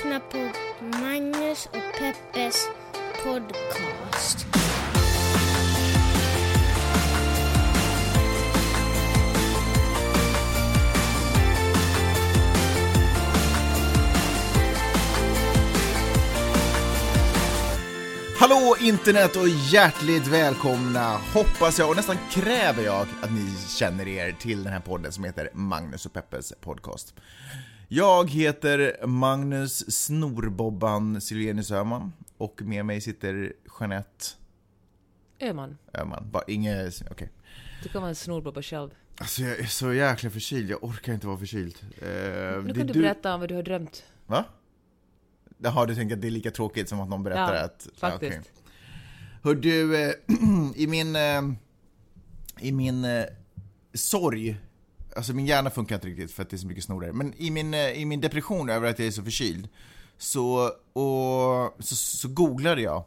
lyssnar på Magnus och Peppes podcast. Hallå internet och hjärtligt välkomna, hoppas jag och nästan kräver jag att ni känner er till den här podden som heter Magnus och Peppes podcast. Jag heter Magnus Snorbobban Silvenius Öhman och med mig sitter Jeanette Öman. Öhman. Bara inget, okej. Du kan vara en snorbobba själv. Alltså jag är så jäkla förkyld, jag orkar inte vara förkyld. Eh, Nu kan du berätta om vad du har drömt. Va? Jaha, du tänker att det är lika tråkigt som att någon berättar Ja, att... faktiskt. okej. Hör du, eh, i min... Eh, I min eh, sorg, alltså min hjärna funkar inte riktigt för att det är så mycket snorar, men i min, eh, i min depression över att jag är så förkyld, så, och, så, så googlade jag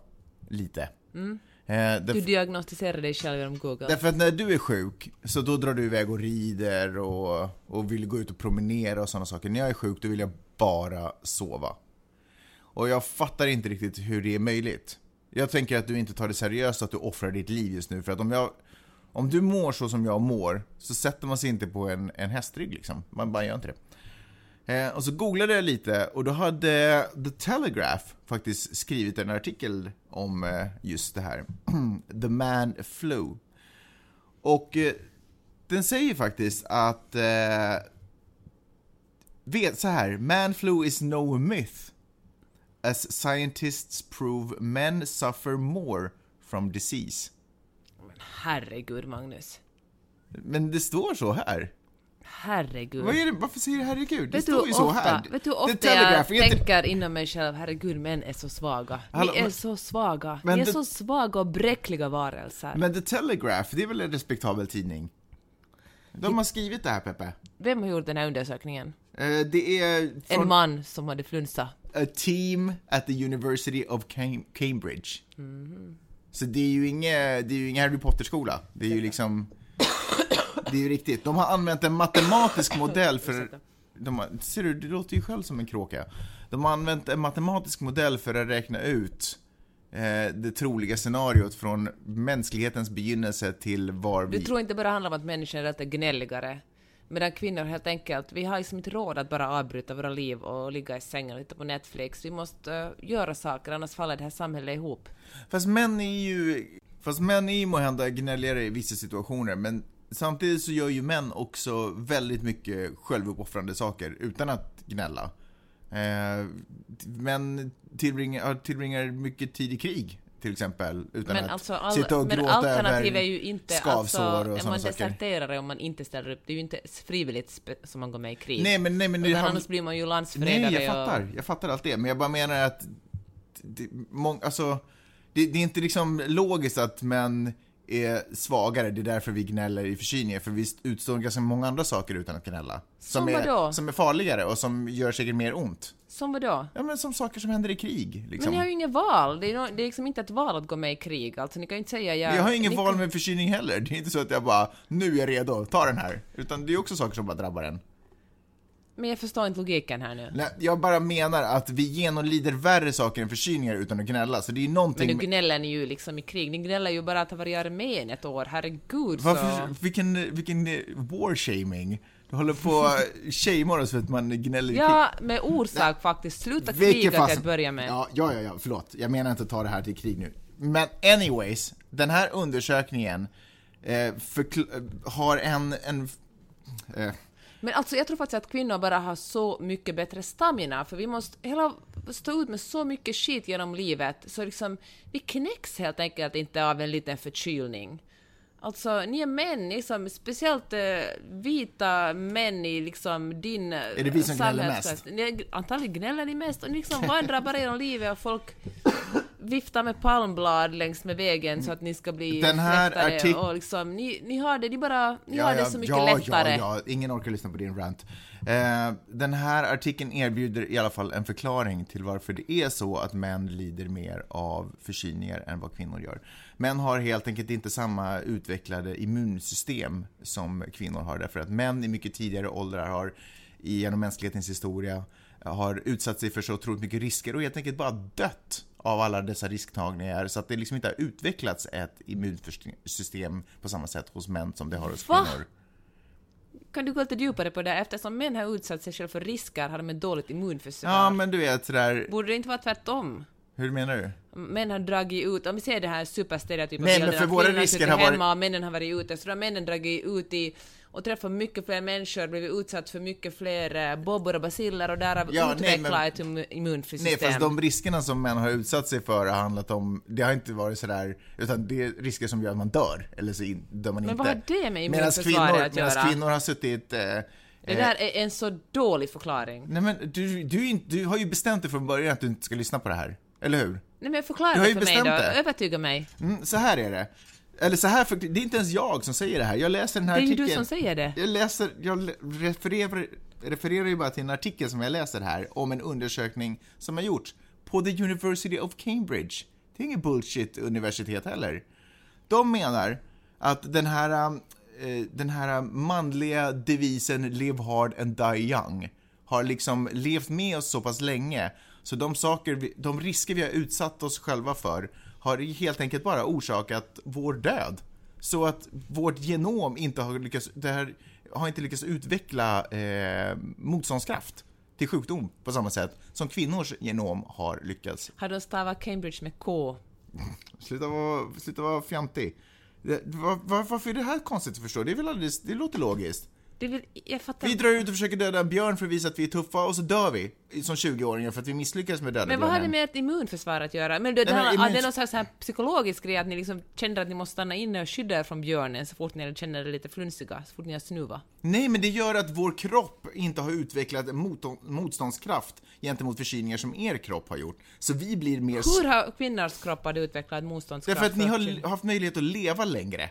lite. Eh, Du därför, diagnostiserar dig själv genom Google. därför att när du är sjuk, så då drar du iväg och rider och, och vill gå ut och promenera och sådana saker. När jag är sjuk, då vill jag bara sova. Och jag fattar inte riktigt hur det är möjligt. Jag tänker att du inte tar det seriöst att du offrar ditt liv just nu, för att om jag... Om du mår så som jag mår, så sätter man sig inte på en, en hästrygg liksom. Man bara gör inte det. Eh, och så googlade jag lite och då hade The Telegraph faktiskt skrivit en artikel om eh, just det här. The Man Flu. Och eh, den säger faktiskt att... Eh, vet så här, Man flu is no myth. As scientists prove men suffer more from disease. Herregud, Magnus. Men det står så här. Herregud. Vad är det, varför säger du herregud? Det Vet står ju så ofta, här. vet du The ofta jag tänker inom mig själv, herregud, män är så svaga. Hallå, Ni är men- så svaga. Ni är det- så svaga och bräckliga varelser. Men The Telegraph, det är väl en respektabel tidning? De har skrivit det här, Peppe. Vem har gjort den här undersökningen? Eh, Det är En man som hade flunsa. a team at the University of Cam- Cambridge. Så det är ju inget, det är ju ingen Harry Potter-skola. Det är ju liksom... Det är ju riktigt. De har använt en matematisk modell för... De har, ser du, du låter ju själv som en kråka. De har använt en matematisk modell för att räkna ut eh, det troliga scenariot från mänsklighetens begynnelse till var vi... Du tror inte bara handlar om att människor är lite gnälligare? Medan kvinnor helt enkelt, vi har liksom inte råd att bara avbryta våra liv och ligga i sängen och titta på Netflix. Vi måste uh, göra saker, annars faller det här samhället ihop. Fast män är ju, fast män är ju måhända gnälligare i vissa situationer, men samtidigt så gör ju män också väldigt mycket självuppoffrande saker utan att gnälla. Eh, män tillbringar, tillbringar mycket tid i krig, till exempel, utan Men, att alltså, all, sitta och gråta alternativ över är ju inte... skavsår Alltså, och sådana man saker. deserterare om man inte ställer upp? Det är ju inte frivilligt som man går med i krig. Nej men, nej men det Utan handlar- annars blir man ju landsförrädare Nej, jag och- fattar. Jag fattar allt det. Men jag bara menar att... Det, mång, alltså, det, det är inte liksom logiskt att män är svagare, det är därför vi gnäller i förkylningar, för vi utstår ganska många andra saker utan att gnälla. Som är, vadå? som är farligare och som gör säkert mer ont. Som vadå? Ja men som saker som händer i krig. Liksom. Men ni har ju inget val. Det är, no, det är liksom inte ett val att gå med i krig. Alltså ni kan ju inte säga jag... jag har ingen ni val med förkylning heller. Det är inte så att jag bara, nu är jag redo, ta den här. Utan det är också saker som bara drabbar en. Men jag förstår inte logiken här nu. Nej, jag bara menar att vi genomlider värre saker än förkylningar utan att gnälla, så det är någonting... Men nu gnäller ni ju liksom i krig. Ni gnäller ju bara att ha varit i armén ett år. Herregud så... Varför, vilken, vilken eh, war-shaming. Du håller på att shamea oss för att man gnäller i Ja, med orsak faktiskt. Sluta krig. Kriga till fasen- att börja med. Ja, ja, ja, ja, förlåt. Jag menar inte att ta det här till krig nu. Men anyways, den här undersökningen eh, eh, har en... en eh, Men alltså jag tror faktiskt att kvinnor bara har så mycket bättre stamina, för vi måste hela stå ut med så mycket skit genom livet, så liksom vi knäcks helt enkelt inte av en liten förkylning. Alltså, ni är män, ni som, speciellt eh, vita män i liksom din... Är det vi som gnäller mest? Ni, antagligen gnäller ni mest, och ni liksom vandrar bara genom livet och folk viftar med palmblad längs med vägen så att ni ska bli Den här artik- och liksom, ni, ni har det, ni bara, ni ja, har det ja, så mycket ja, lättare. Ja, ja, ingen orkar lyssna på din rant. Eh, den här artikeln erbjuder i alla fall en förklaring till varför det är så att män lider mer av förkylningar än vad kvinnor gör. Män har helt enkelt inte samma utvecklade immunsystem som kvinnor har, därför att män i mycket tidigare åldrar har genom mänsklighetens historia har utsatt sig för så otroligt mycket risker och helt enkelt bara dött av alla dessa risktagningar så att det liksom inte har utvecklats ett immunsystem på samma sätt hos män som det har hos Va? kvinnor. Kan du gå lite djupare på det? Eftersom män har utsatt sig själva för risker har de ett dåligt immunförsvar. Ja, men du vet sådär, Borde det inte vara tvärtom? hur menar du? Män har dragit ut, om vi ser det här superstereotypa bilden för våra risker har varit- hemma och männen har varit ute, så då har männen dragit ut i och träffat mycket fler människor, blivit utsatt för mycket fler eh, bobbor och baciller och därav Ja, utvecklat men- ett immu- immunsystem. Nej, fast de riskerna som män har utsatt sig för har handlat om, det har inte varit sådär, utan det är risker som gör att man dör, eller så dör man Men inte. vad har det med Medan immunförsvaret kvinnor, att göra? kvinnor har suttit... Eh, Det där är en så dålig förklaring. Nej men du, du, du har ju bestämt dig från början att du inte ska lyssna på det här, eller hur? Nej men förklara det för mig då, det. övertyga mig. Mm, så här är det. Eller så här, för, det är inte ens jag som säger det här. Jag läser den här Det är artikeln. du som säger det. Jag läser, jag refererar, refererar ju bara till en artikel som jag läser här om en undersökning som har gjorts på the University of Cambridge. Det är ingen bullshit-universitet heller. De menar att den här, eh, den här manliga devisen “Live hard and die young” har liksom levt med oss så pass länge så de, saker vi, de risker vi har utsatt oss själva för har helt enkelt bara orsakat vår död. Så att vårt genom inte har lyckats, det här har inte lyckats utveckla eh, motståndskraft till sjukdom på samma sätt som kvinnors genom har lyckats. Har de stavat Cambridge med K? Sluta vara, sluta vara fjantig. Det, var, var, varför är det här konstigt att förstå? Det, är väl alldeles, det låter logiskt. Vill, Vi drar ut och försöker döda en björn för att visa att vi är tuffa och så dör vi som 20-åringar för att vi misslyckas med att döda Men vad har det med ett immunförsvar att göra? Men det, det, Nej, men har, immuns- det är någon slags här psykologisk grej att ni liksom känner att ni måste stanna inne och skydda er från björnen så fort ni känner er lite flunsiga, så fort ni har snuva. Nej, men det gör att vår kropp inte har utvecklat mot, motståndskraft gentemot förkylningar som er kropp har gjort. Så vi blir mer... Hur har kvinnors kroppar utvecklat motståndskraft? Därför att ni har haft möjlighet att leva längre.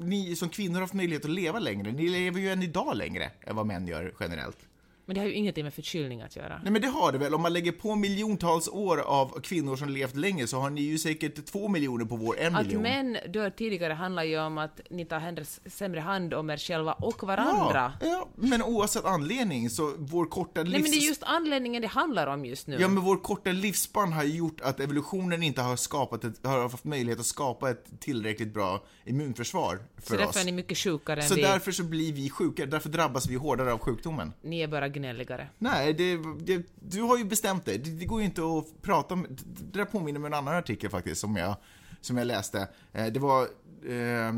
Ni, som kvinnor har haft möjlighet att leva längre. Ni lever ju än idag längre än vad män gör generellt. Men det har ju ingenting med förkylning att göra. Nej men det har det väl, om man lägger på miljontals år av kvinnor som levt länge så har ni ju säkert två miljoner på vår en Att miljon. män dör tidigare handlar ju om att ni tar hellre- sämre hand om er själva och varandra. Ja, ja, men oavsett anledning så vår korta livs... Nej men det är just anledningen det handlar om just nu. Ja, men vår korta livsspann har ju gjort att evolutionen inte har skapat ett, har haft möjlighet att skapa ett tillräckligt bra immunförsvar så för därför oss. är ni mycket sjukare än Så vi. därför så blir vi sjuka, därför drabbas vi hårdare av sjukdomen. Ni är bara gnälligare. Nej, det, det, du har ju bestämt dig. Det, det går ju inte att prata om... Det där påminner mig om en annan artikel faktiskt som jag, som jag läste. Eh, det var... Eh,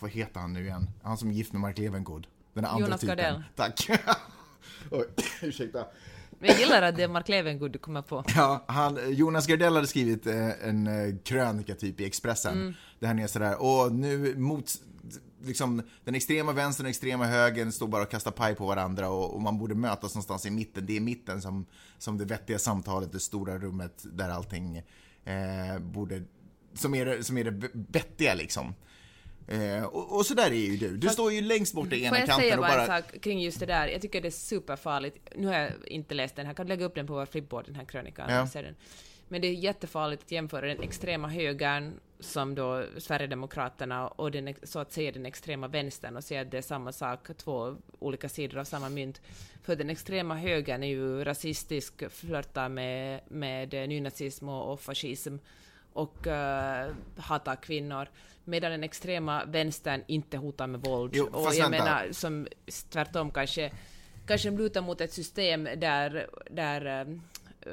vad heter han nu igen? Han som är gift med Mark Levengood. Den andra Jonas typen. Gardell. Tack. Oj, ursäkta. Men jag gillar att det är Mark Levengood du kommer på. Ja, han, Jonas Gardell hade skrivit eh, en eh, krönika typ i Expressen. Mm. Där han är sådär, och nu mot, liksom den extrema vänstern och extrema högern står bara och kastar paj på varandra och, och man borde mötas någonstans i mitten. Det är mitten som, som det vettiga samtalet, det stora rummet där allting eh, borde, som är, som är det vettiga liksom. Eh, och, och så där är ju du. Du står ju längst bort i Får ena jag säga kanten och bara en bara... sak kring just det där? Jag tycker det är superfarligt. Nu har jag inte läst den här, kan du lägga upp den på vår flipboard, den här krönikan? Ja. Jag ser den. Men det är jättefarligt att jämföra den extrema högern, som då Sverigedemokraterna, och den, så att säga den extrema vänstern och säga att det är samma sak, två olika sidor av samma mynt. För den extrema högern är ju rasistisk, flörtar med, med nynazism och, och fascism och uh, hatar kvinnor, medan den extrema vänstern inte hotar med våld. Jo, och jag vänta. menar, som tvärtom kanske, kanske lutar mot ett system där, där eh,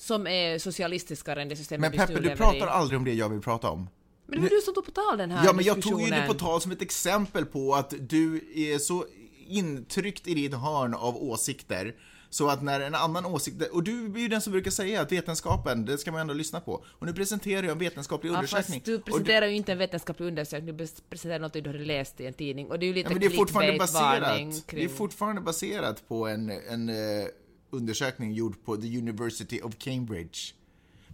som är socialistiskare än det systemet Men Peppe, du pratar i. aldrig om det jag vill prata om. Men det var du som tog på tal den här Ja, men jag tog ju det på tal som ett exempel på att du är så intryckt i ditt hörn av åsikter så att när en annan åsikt, och du är ju den som brukar säga att vetenskapen, det ska man ändå lyssna på. Och nu presenterar jag en vetenskaplig Ja, undersökning. fast du presenterar ju inte en vetenskaplig undersökning, du presenterar något du har läst i en tidning. Och det är ju lite Ja, men det är fortfarande baserat, kring... det är fortfarande baserat på en, en eh, undersökning gjord på the University of Cambridge.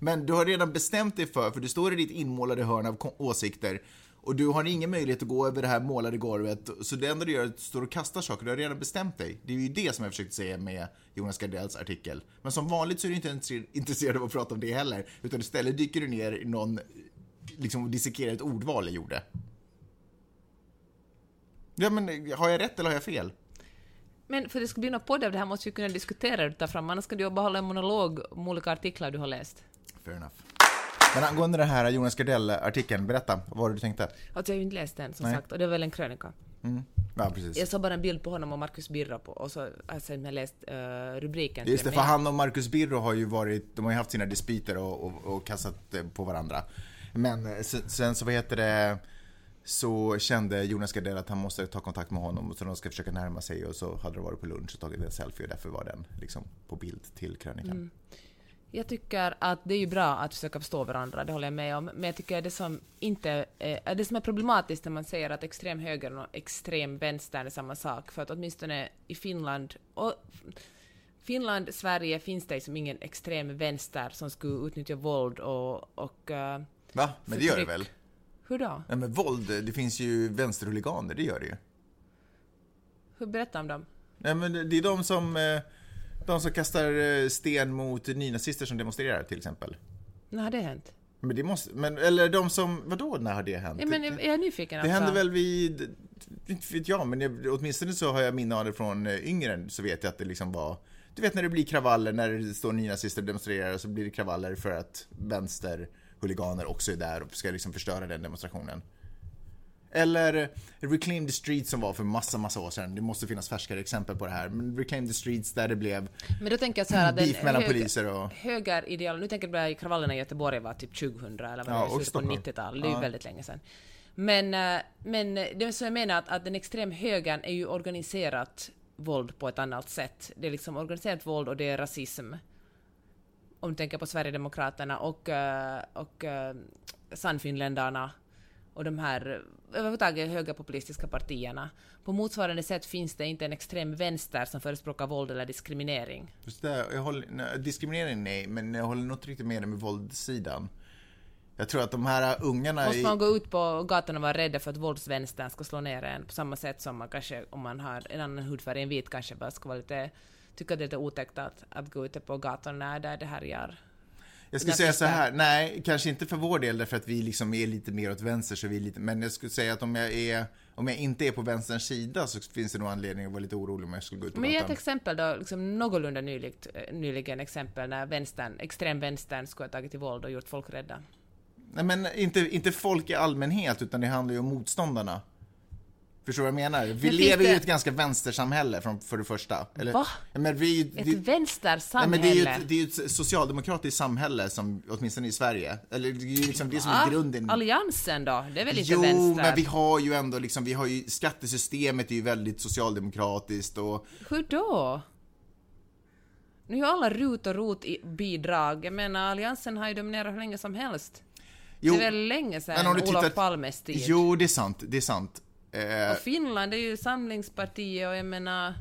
Men du har redan bestämt dig för, för du står i ditt inmålade hörn av åsikter och du har ingen möjlighet att gå över det här målade golvet, så det enda du gör är att du står och kastar saker, du har redan bestämt dig. Det är ju det som jag försökte säga med Jonas Gardells artikel. Men som vanligt så är du inte intresserad av att prata om det heller, utan istället dyker du ner i någon, liksom dissekerar ett ordval jag gjorde. Ja men, har jag rätt eller har jag fel? Men för att det ska bli något podd av det här måste vi kunna diskutera det ta fram, annars ska du bara hålla en monolog om olika artiklar du har läst. Fair enough. Men angående den här Jonas Gardell-artikeln, berätta, vad var det du tänkte? Alltså jag har ju inte läst den som Nej. sagt, och det är väl en krönika. Mm. Ja, precis. Jag såg bara en bild på honom och Marcus Birro på, och så har jag läst uh, rubriken Just det, för han och Marcus Birro har ju varit, de har ju haft sina dispyter och, och, och kastat eh, på varandra. Men eh, sen, sen så, vad heter det, så kände Jonas Gardell att han måste ta kontakt med honom så de ska försöka närma sig och så hade de varit på lunch och tagit en selfie och därför var den liksom på bild till krönikan. Mm. Jag tycker att det är ju bra att försöka förstå varandra, det håller jag med om. Men jag tycker det som inte är, det som är problematiskt när man säger att extrem höger och extrem vänster är samma sak, för att åtminstone i Finland och Finland, Sverige finns det som ingen extrem vänster som skulle utnyttja våld och, och eh, Va? Men det gör det väl? Hur då? Nej men våld, det finns ju vänsterhuliganer, det gör det ju. Hur berättar om dem? Nej men det det är de som, eh, de som kastar eh, sten mot nynazister som demonstrerar till exempel. När har det hänt? Men det måste, men, eller de som, vadå när har det hänt? Ja, men jag jag är nyfiken Det alltså. hände väl vid, inte vet jag, men jag, åtminstone så har jag minne av det från eh, yngre, så vet jag att det liksom var Du vet när det blir kravaller, när det står nynazister och demonstrerar så blir det kravaller för att vänsterhuliganer också är där och ska liksom förstöra den demonstrationen. Eller Reclaim the Streets som var för massa, massa år sedan. Det måste finnas färskare exempel på det här. Men Reclaim the Streets där det blev Men då tänker jag så här beef mellan höger- poliser och... högerideal, nu tänker jag i kravallerna i Göteborg var typ 2000 eller vad Ja, det slutet på Stockholm. 90-talet, det är ju Ja. väldigt länge sedan. Men, eh, men det är så jag menar att, att den extrem högern är ju organiserat våld på ett annat sätt. Det är liksom organiserat våld och det är rasism. Om du tänker på Sverigedemokraterna och, eh, och uh, Sannfinländarna och de här överhuvudtaget högerpopulistiska partierna. På motsvarande sätt finns det inte en extrem vänster som förespråkar våld eller diskriminering. Just det, jag håller, nej, diskriminering nej, men jag håller nog inte riktigt med dig med våldssidan. Jag tror att de här ungarna Måste man gå ut på gatan och vara rädd för att våldsvänstern ska slå ner en på samma sätt som man kanske, om man har en annan hudfärg än vit, kanske bara ska vara lite, tycka det är lite otäckt att, att gå ute på gatan när det, härjar. Jag skulle Där säga så här, nej, kanske inte för vår del därför att vi liksom är lite mer åt vänster så vi lite, men jag skulle säga att om jag är, om jag inte är på vänsterns sida så finns det nog anledning att vara lite orolig om jag skulle gå ut på Men ge ett exempel då, liksom någorlunda nyligt, eh, nyligen exempel när vänstern, extremvänstern skulle ha tagit till våld och gjort folk rädda. Nej men inte, inte folk i allmänhet utan det handlar ju om motståndarna. Förstår du vad jag menar? Vi Men lever ju i ett ganska vänstersamhälle från, för det första. Eller, Va? Men vi, Ett det, nej, vänstersamhälle. men det är ju ett, det är ett socialdemokratiskt samhälle som, åtminstone i Sverige. Eller det är ju liksom det som är Ah, grunden. Alliansen då? Det är väl inte Jo, vänster? men vi har ju ändå liksom, vi har ju, skattesystemet är ju väldigt socialdemokratiskt och Hur då? Nu är ju alla RUT och ROT-bidrag. Jag menar, Alliansen har ju dominerat hur länge som helst. Jo, det är väl länge sedan Olof tittar- Palmes tid. Jo, det är sant, det är sant. Eh, Och Finland är ju samlingspartiet och jag menar...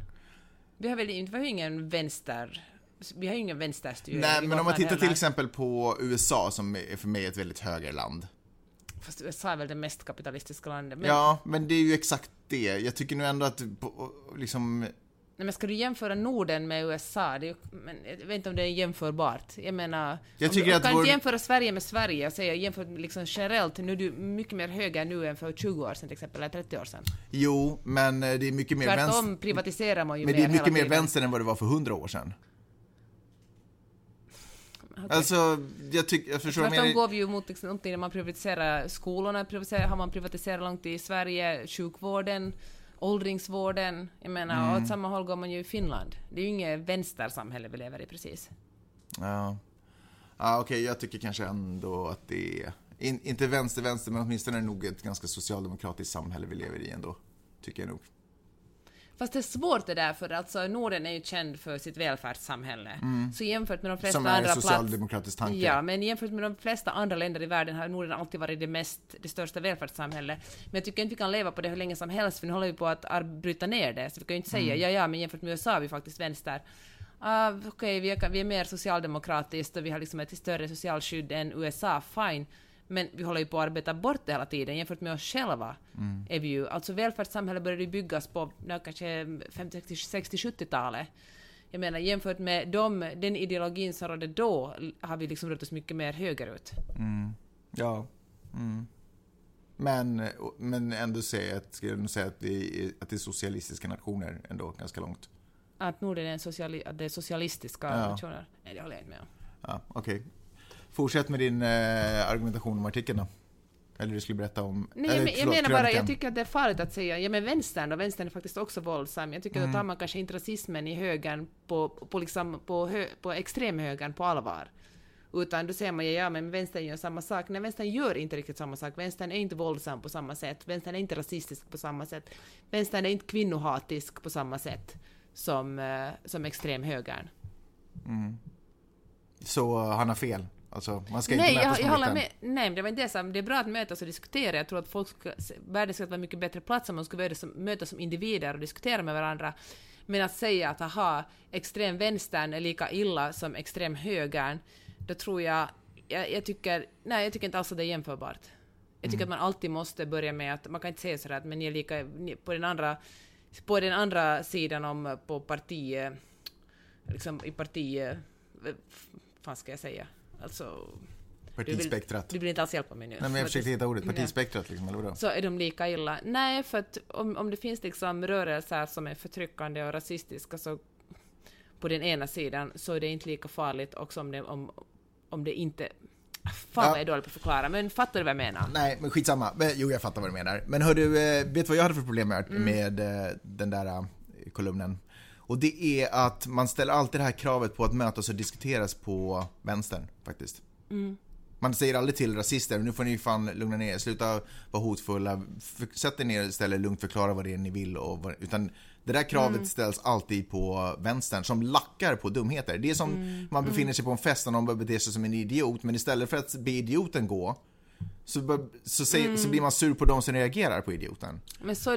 Vi har väl inte, vi har ju ingen vänster... Vi har ju ingen vänsterstyre nej, men om man tittar till heller. exempel på USA som är för mig ett väldigt högerland. Fast USA är väl det mest kapitalistiska landet. Men, Ja, men det är ju exakt det. Jag tycker nu ändå att liksom... nej, men ska du jämföra Norden med USA? Det är ju, men jag vet inte om det är jämförbart. Jag menar... Jag tycker du, att kan vår- inte jämföra Sverige med Sverige och säga jämfört liksom generellt, nu är du mycket mer höger nu än för 20 år sedan till exempel, eller 30 år sedan. Jo, men eh, det är mycket mer Tvärtom vänster. privatiserar man ju Men mer det är mycket mer vänster än vad det var för hundra år sedan. Okej. Alltså, jag tycker, jag förstår jag Tvärtom går vi ju mot liksom, någonting där man privatiserar skolorna, privatiserar, har man privatiserat långt i Sverige, sjukvården, åldringsvården, jag menar, Mm. åt samma håll går man ju i Finland. Det är ju inget vänstersamhälle vi lever i precis. Ja, ja okej, jag tycker kanske ändå att det är... In, inte vänster-vänster, men åtminstone är det nog ett ganska socialdemokratiskt samhälle vi lever i ändå. Tycker jag nog. Fast det är svårt det där, för alltså Norden är ju känd för sitt välfärdssamhälle. Så jämfört med de flesta Mm. Som är andra en plats... socialdemokratisk tanke. Ja, men jämfört med de flesta andra länder i världen har Norden alltid varit det mest, det största välfärdssamhället. Men jag tycker inte vi kan leva på det hur länge som helst, för nu håller vi på att bryta ner det. Så vi kan ju inte säga, Mm. ja, ja, men jämfört med USA är vi faktiskt vänster. Uh, Okej, vi, är, vi är mer socialdemokratiskt och vi har liksom ett större socialt skydd än USA, fine. Men vi håller ju på att arbeta bort det hela tiden. Jämfört med oss själva Mm. är vi ju... Alltså välfärdssamhället började byggas på ja, kanske 50, 60, 60 70-talet. Jag menar jämfört med dem, den ideologin som rådde då har vi liksom rört oss mycket mer högerut. Ja. Mm. Men, men ändå säga att, skulle jag säga att det, är, att det är socialistiska nationer ändå, ganska långt. Att Norden är sociali att det är socialistiska Ja. nationer. Nej, det håller jag inte med om. Ja, okej. Fortsätt med din eh, argumentation om artikeln då. Eller du skulle berätta om... Nej, eller, jag, men- jag förlåt, menar bara, jag tycker att det är farligt att säga, ja men vänstern då, vänstern är faktiskt också våldsam. Jag tycker att Mm. då tar man kanske inte rasismen i högern på, på, liksom, på, hö, på extremhögern på allvar. Utan då säger man ja, ja men vänstern gör samma sak. Nej, vänstern gör inte riktigt samma sak. Vänstern är inte våldsam på samma sätt. Vänstern är inte rasistisk på samma sätt. Vänstern är inte kvinnohatisk på samma sätt som, eh, som extremhögern. Så eh, han har fel. Alltså, man ska Nej, inte jag, mötas jag på håller med. Nej, men det var inte det som, det är bra att mötas och diskutera. Jag tror att folk ska, världen ska vara mycket bättre plats om man skulle mötas som, mötas som individer och diskutera med varandra. Men att säga att aha, extrem vänstern är lika illa som extrem högern, då tror jag, jag, jag tycker, nej jag tycker inte alls att det är jämförbart. Jag tycker att man alltid måste börja med att, man kan inte säga sådär att men ni är lika, ni, på den andra, på den andra sidan om, på parti, liksom i parti, vad fan ska jag säga? Alltså, Partispektrat. du vill inte alls hjälpa mig nu. Nej, men jag För försökte hitta ordet. Partispektrat liksom, eller vadå? Så är de lika illa. Nej, för att om, om det finns liksom rörelser som är förtryckande och rasistiska så på den ena sidan så är det inte lika farligt också om det, om, om det inte... Fan Ja. vad jag är dålig på att förklara, men fattar du vad jag menar? Nej, men skitsamma. Jo, jag fattar vad du menar. Men hör du, eh, vet du vad jag hade för problem med, Mm. med eh, den där eh, kolumnen? Och det är att man ställer alltid det här kravet på att mötas och diskuteras på vänstern, faktiskt. Mm. Man säger aldrig till rasister, nu får ni fan lugna ner er, sluta vara hotfulla, sätt er ner istället lugnt förklara vad det är ni vill och vad, utan det där kravet Mm. ställs alltid på vänstern som lackar på dumheter. Det är som Mm. man befinner sig på en fest och någon börjar bete sig som en idiot, men istället för att be idioten gå så, bör, så, säger, Mm. så blir man sur på de som reagerar på idioten.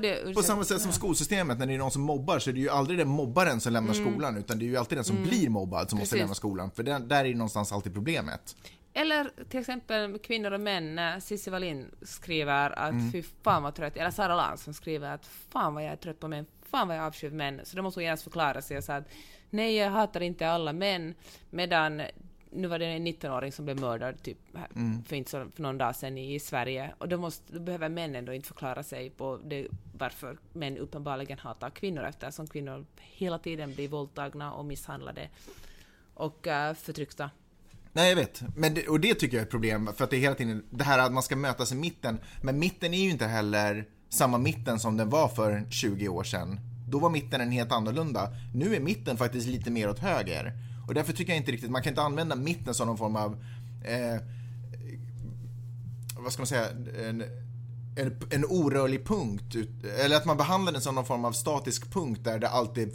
Det... På samma sätt som skolsystemet, när det är någon som mobbar så är det ju aldrig den mobbaren som lämnar skolan utan det är ju alltid den som blir mobbad som måste Mm. Precis. lämna skolan. För där, där är någonstans alltid problemet. Eller till exempel kvinnor och män, Cissi Wallin skriver att Mm. fy fan vad trött, eller Sara Larsson skriver att fan vad jag är trött på män, fan vad jag avskyr män, så då måste hon genast förklara sig och säga att nej, jag hatar inte alla män, medan nu var det en 19-åring som blev mördad typ Mm. för, inte så, för någon dag sedan i, i Sverige, och då, måste, då behöver männen då inte förklara sig på det, varför män uppenbarligen hatar kvinnor eftersom kvinnor hela tiden blir våldtagna och misshandlade och uh, förtryckta. Nej, jag vet. Men det, och det tycker jag är ett problem, för att det är hela tiden det här att man ska mötas i mitten. Men mitten är ju inte heller samma mitten som den var för 20 år sedan. Då var mitten en helt annorlunda. Nu är mitten faktiskt lite mer åt höger. Och därför tycker jag inte riktigt, man kan inte använda mitten som någon form av, eh, vad ska man säga, en, en, en orörlig punkt. Eller att man behandlar den som någon form av statisk punkt där det alltid,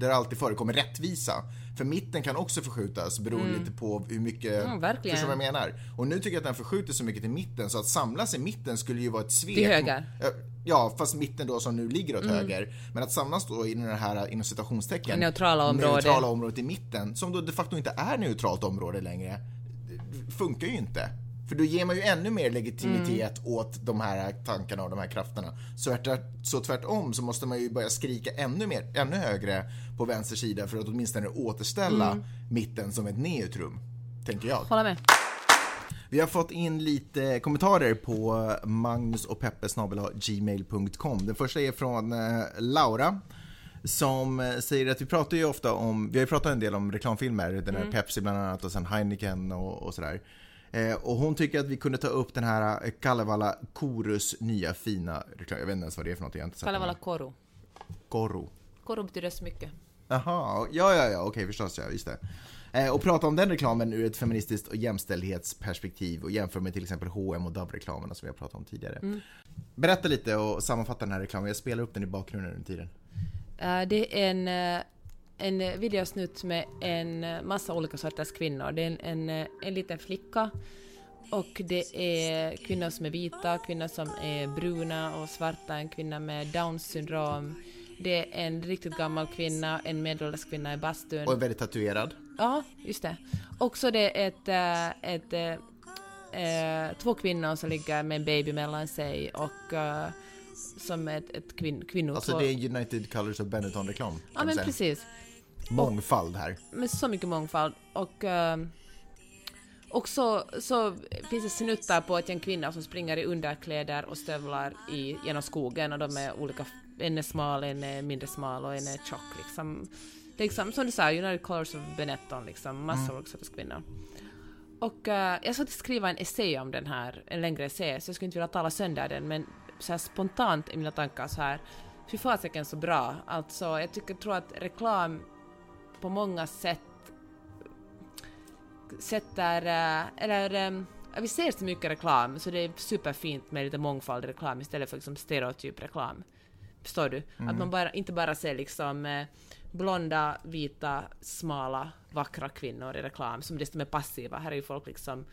där det alltid förekommer rättvisa. För mitten kan också förskjutas beroende lite på hur mycket, Mm, verkligen. förstår du vad jag menar? Och nu tycker jag att den förskjuter så mycket till mitten så att samlas i mitten skulle ju vara ett svek. Till höger. Ja, Ja, fast mitten då som nu ligger åt höger. Men att samlas då i den här, inom citationstecken, Neutrala område. neutrala området i mitten, som då de facto inte är neutralt område längre, funkar ju inte. För då ger man ju ännu mer legitimitet Mm. åt de här tankarna och de här krafterna. Så, tvärt, så tvärtom så måste man ju börja skrika ännu mer, ännu högre på vänster sida för att åtminstone återställa Mm. mitten som ett neutrum. Tänker jag. Hålla med. Vi har fått in lite kommentarer på Magnus och Peppe gmail.com. Den första är från eh, Laura som eh, säger att vi pratar ju ofta om, vi har ju pratat en del om reklamfilmer, den här Pepsi bland annat och sen Heineken och, och sådär. Eh, och hon tycker att vi kunde ta upp den här eh, Kalevala Korus nya fina reklam, jag vet inte ens vad det är för något, jag har inte sett Kalevala koru. Koro. Koru betyder så mycket. Jaha, ja, ja, ja, okej förstås, ja, just det. Eh, och prata om den reklamen ur ett feministiskt och jämställdhetsperspektiv och jämföra med till exempel H&M och Dove-reklamerna som vi har pratat om tidigare. Berätta lite och sammanfatta den här reklamen, jag spelar upp den i bakgrunden under tiden. Eh, det är en, eh, en videosnutt med en eh, massa olika sorters kvinnor. Det är en, en, eh, en liten flicka och det är kvinnor som är vita, kvinnor som är bruna och svarta, en kvinna med Downs syndrom. Det är en riktigt gammal kvinna, en medelålders kvinna i bastun. Och väldigt tatuerad. Ja, just det. Också det är ett, eh, ett, eh, eh, två kvinnor som ligger med en baby mellan sig och eh, som ett, ett kvin, kvinnor... Alltså det är United Colors of Benetton-reklam. Ja men säga. precis. Mångfald här. Med så mycket mångfald. Och, eh, Och så, så finns det snuttar på ett gäng kvinnor som springer i underkläder och stövlar i, genom skogen och de är olika, en är smal, en är mindre smal och en är tjock liksom. Liksom som du sa, United Colors of Benetton liksom, massor av sorters kvinnor. Och uh, jag ska skriva en essä om den här, en längre essä, så jag skulle inte vilja tala sönder den, men så här spontant i mina tankar så här, fy fasiken så bra. Alltså, jag tycker, tror att reklam på många sätt sätter, uh, eller um, vi ser så mycket reklam, så det är superfint med lite mångfald i reklam istället för liksom stereotyp reklam. Förstår du? Mm. Att man bara, inte bara ser liksom uh, blonda, vita, smala, vackra kvinnor i reklam som dessutom är passiva. Här är ju folk liksom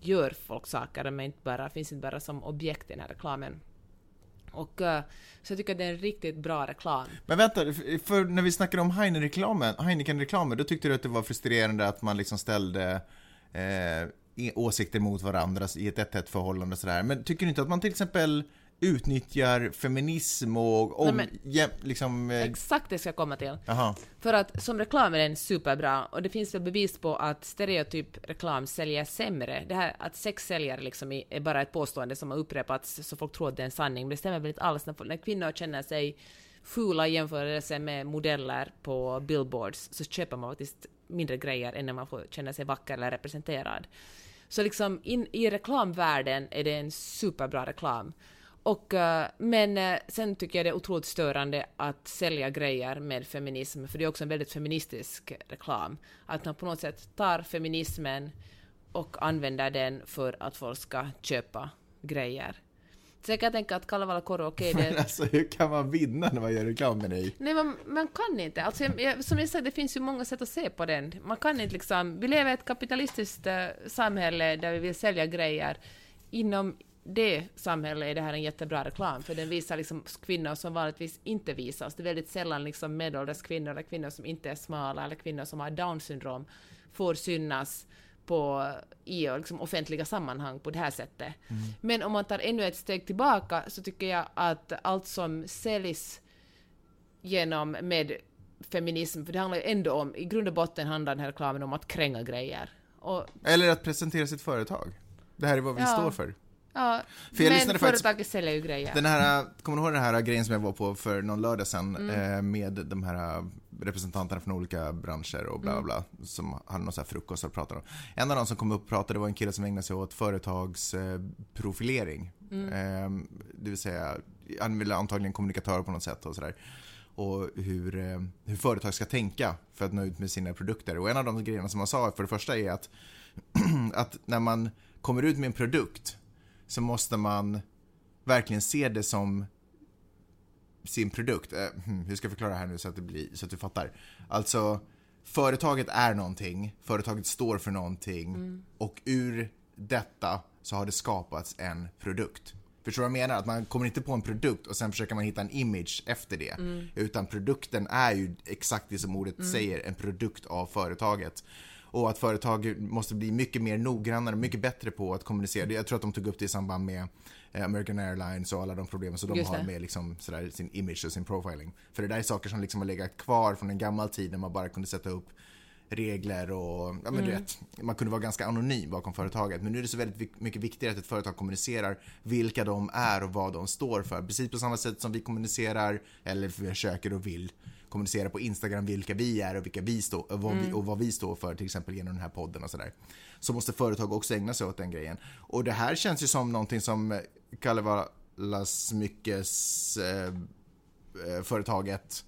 gör folk saker, är inte bara, finns inte bara som objekt i den här reklamen. Och, uh, så jag tycker att det är en riktigt bra reklam. Men vänta, för när vi snackade om Heineken-reklamen, Heineken då tyckte du att det var frustrerande att man liksom ställde eh, åsikter mot varandra i ett 1 förhållande och sådär. Men tycker du inte att man till exempel utnyttjar feminism och om, Nej, ja, liksom... Eh... Exakt det ska jag komma till. Aha. För att som reklam är den superbra och det finns väl bevis på att stereotyp reklam säljer sämre. Det här att sex säljer liksom är bara ett påstående som har upprepats så folk tror att det är en sanning, men det stämmer väl inte alls när, när kvinnor känner sig fula i jämförelse med modeller på billboards så köper man faktiskt mindre grejer än när man får känna sig vacker eller representerad. Så liksom in, i reklamvärlden är det en superbra reklam. Och, uh, men uh, sen tycker jag det är otroligt störande att sälja grejer med feminism, för det är också en väldigt feministisk reklam. Att man på något sätt tar feminismen och använder den för att folk ska köpa grejer. Så jag kan tänka att Kalevala Koro, okej okay, det... Men alltså hur kan man vinna när man gör reklam med dig? Nej, man, man kan inte. Alltså, jag, som jag sa, det finns ju många sätt att se på den. Man kan inte liksom... Vi lever i ett kapitalistiskt uh, samhälle där vi vill sälja grejer inom det samhället är det här en jättebra reklam, för den visar liksom kvinnor som vanligtvis inte visas. Det är väldigt sällan liksom medelålders kvinnor, eller kvinnor som inte är smala, eller kvinnor som har down syndrom, får synas på, i liksom offentliga sammanhang på det här sättet. Mm. Men om man tar ännu ett steg tillbaka så tycker jag att allt som säljs genom med feminism, för det handlar ju ändå om, i grund och botten handlar den här reklamen om att kränga grejer. Och, Eller att presentera sitt företag. Det här är vad vi ja. står för. Ja, för jag men företaget faktiskt, säljer ju grejer. Den här, kommer du ihåg den här grejen som jag var på för någon lördag sedan mm. eh, med de här representanterna från olika branscher och bla bla mm. bla som hade någon sån här frukost och pratade om. En av dem som kom upp och pratade var en kille som ägnade sig åt företagsprofilering. Eh, mm. eh, det vill säga, han ville antagligen kommunikatör på något sätt och sådär och hur, eh, hur företag ska tänka för att nå ut med sina produkter. Och en av de grejerna som han sa för det första är att, att när man kommer ut med en produkt så måste man verkligen se det som sin produkt. Eh, hmm, hur ska jag förklara det här nu så att, det blir, så att du fattar? Alltså, företaget är någonting, företaget står för någonting mm. och ur detta så har det skapats en produkt. Förstår du vad jag menar? Att man kommer inte på en produkt och sen försöker man hitta en image efter det. Mm. Utan produkten är ju exakt det som ordet mm. säger, en produkt av företaget och att företag måste bli mycket mer noggrannare, mycket bättre på att kommunicera. Jag tror att de tog upp det i samband med eh, American Airlines och alla de problemen som de har med liksom, sådär, sin image och sin profiling. För det där är saker som liksom har legat kvar från en gammal tid när man bara kunde sätta upp regler och ja, men mm. rätt. Man kunde vara ganska anonym bakom företaget. Men nu är det så väldigt mycket viktigare att ett företag kommunicerar vilka de är och vad de står för. Precis på samma sätt som vi kommunicerar, eller försöker och vill kommunicera på Instagram vilka vi är och, vilka vi stå, och, vad, mm. vi, och vad vi står för, till exempel genom den här podden och sådär. Så måste företag också ägna sig åt den grejen. Och det här känns ju som någonting som Kalevala Smyckes eh, eh, företaget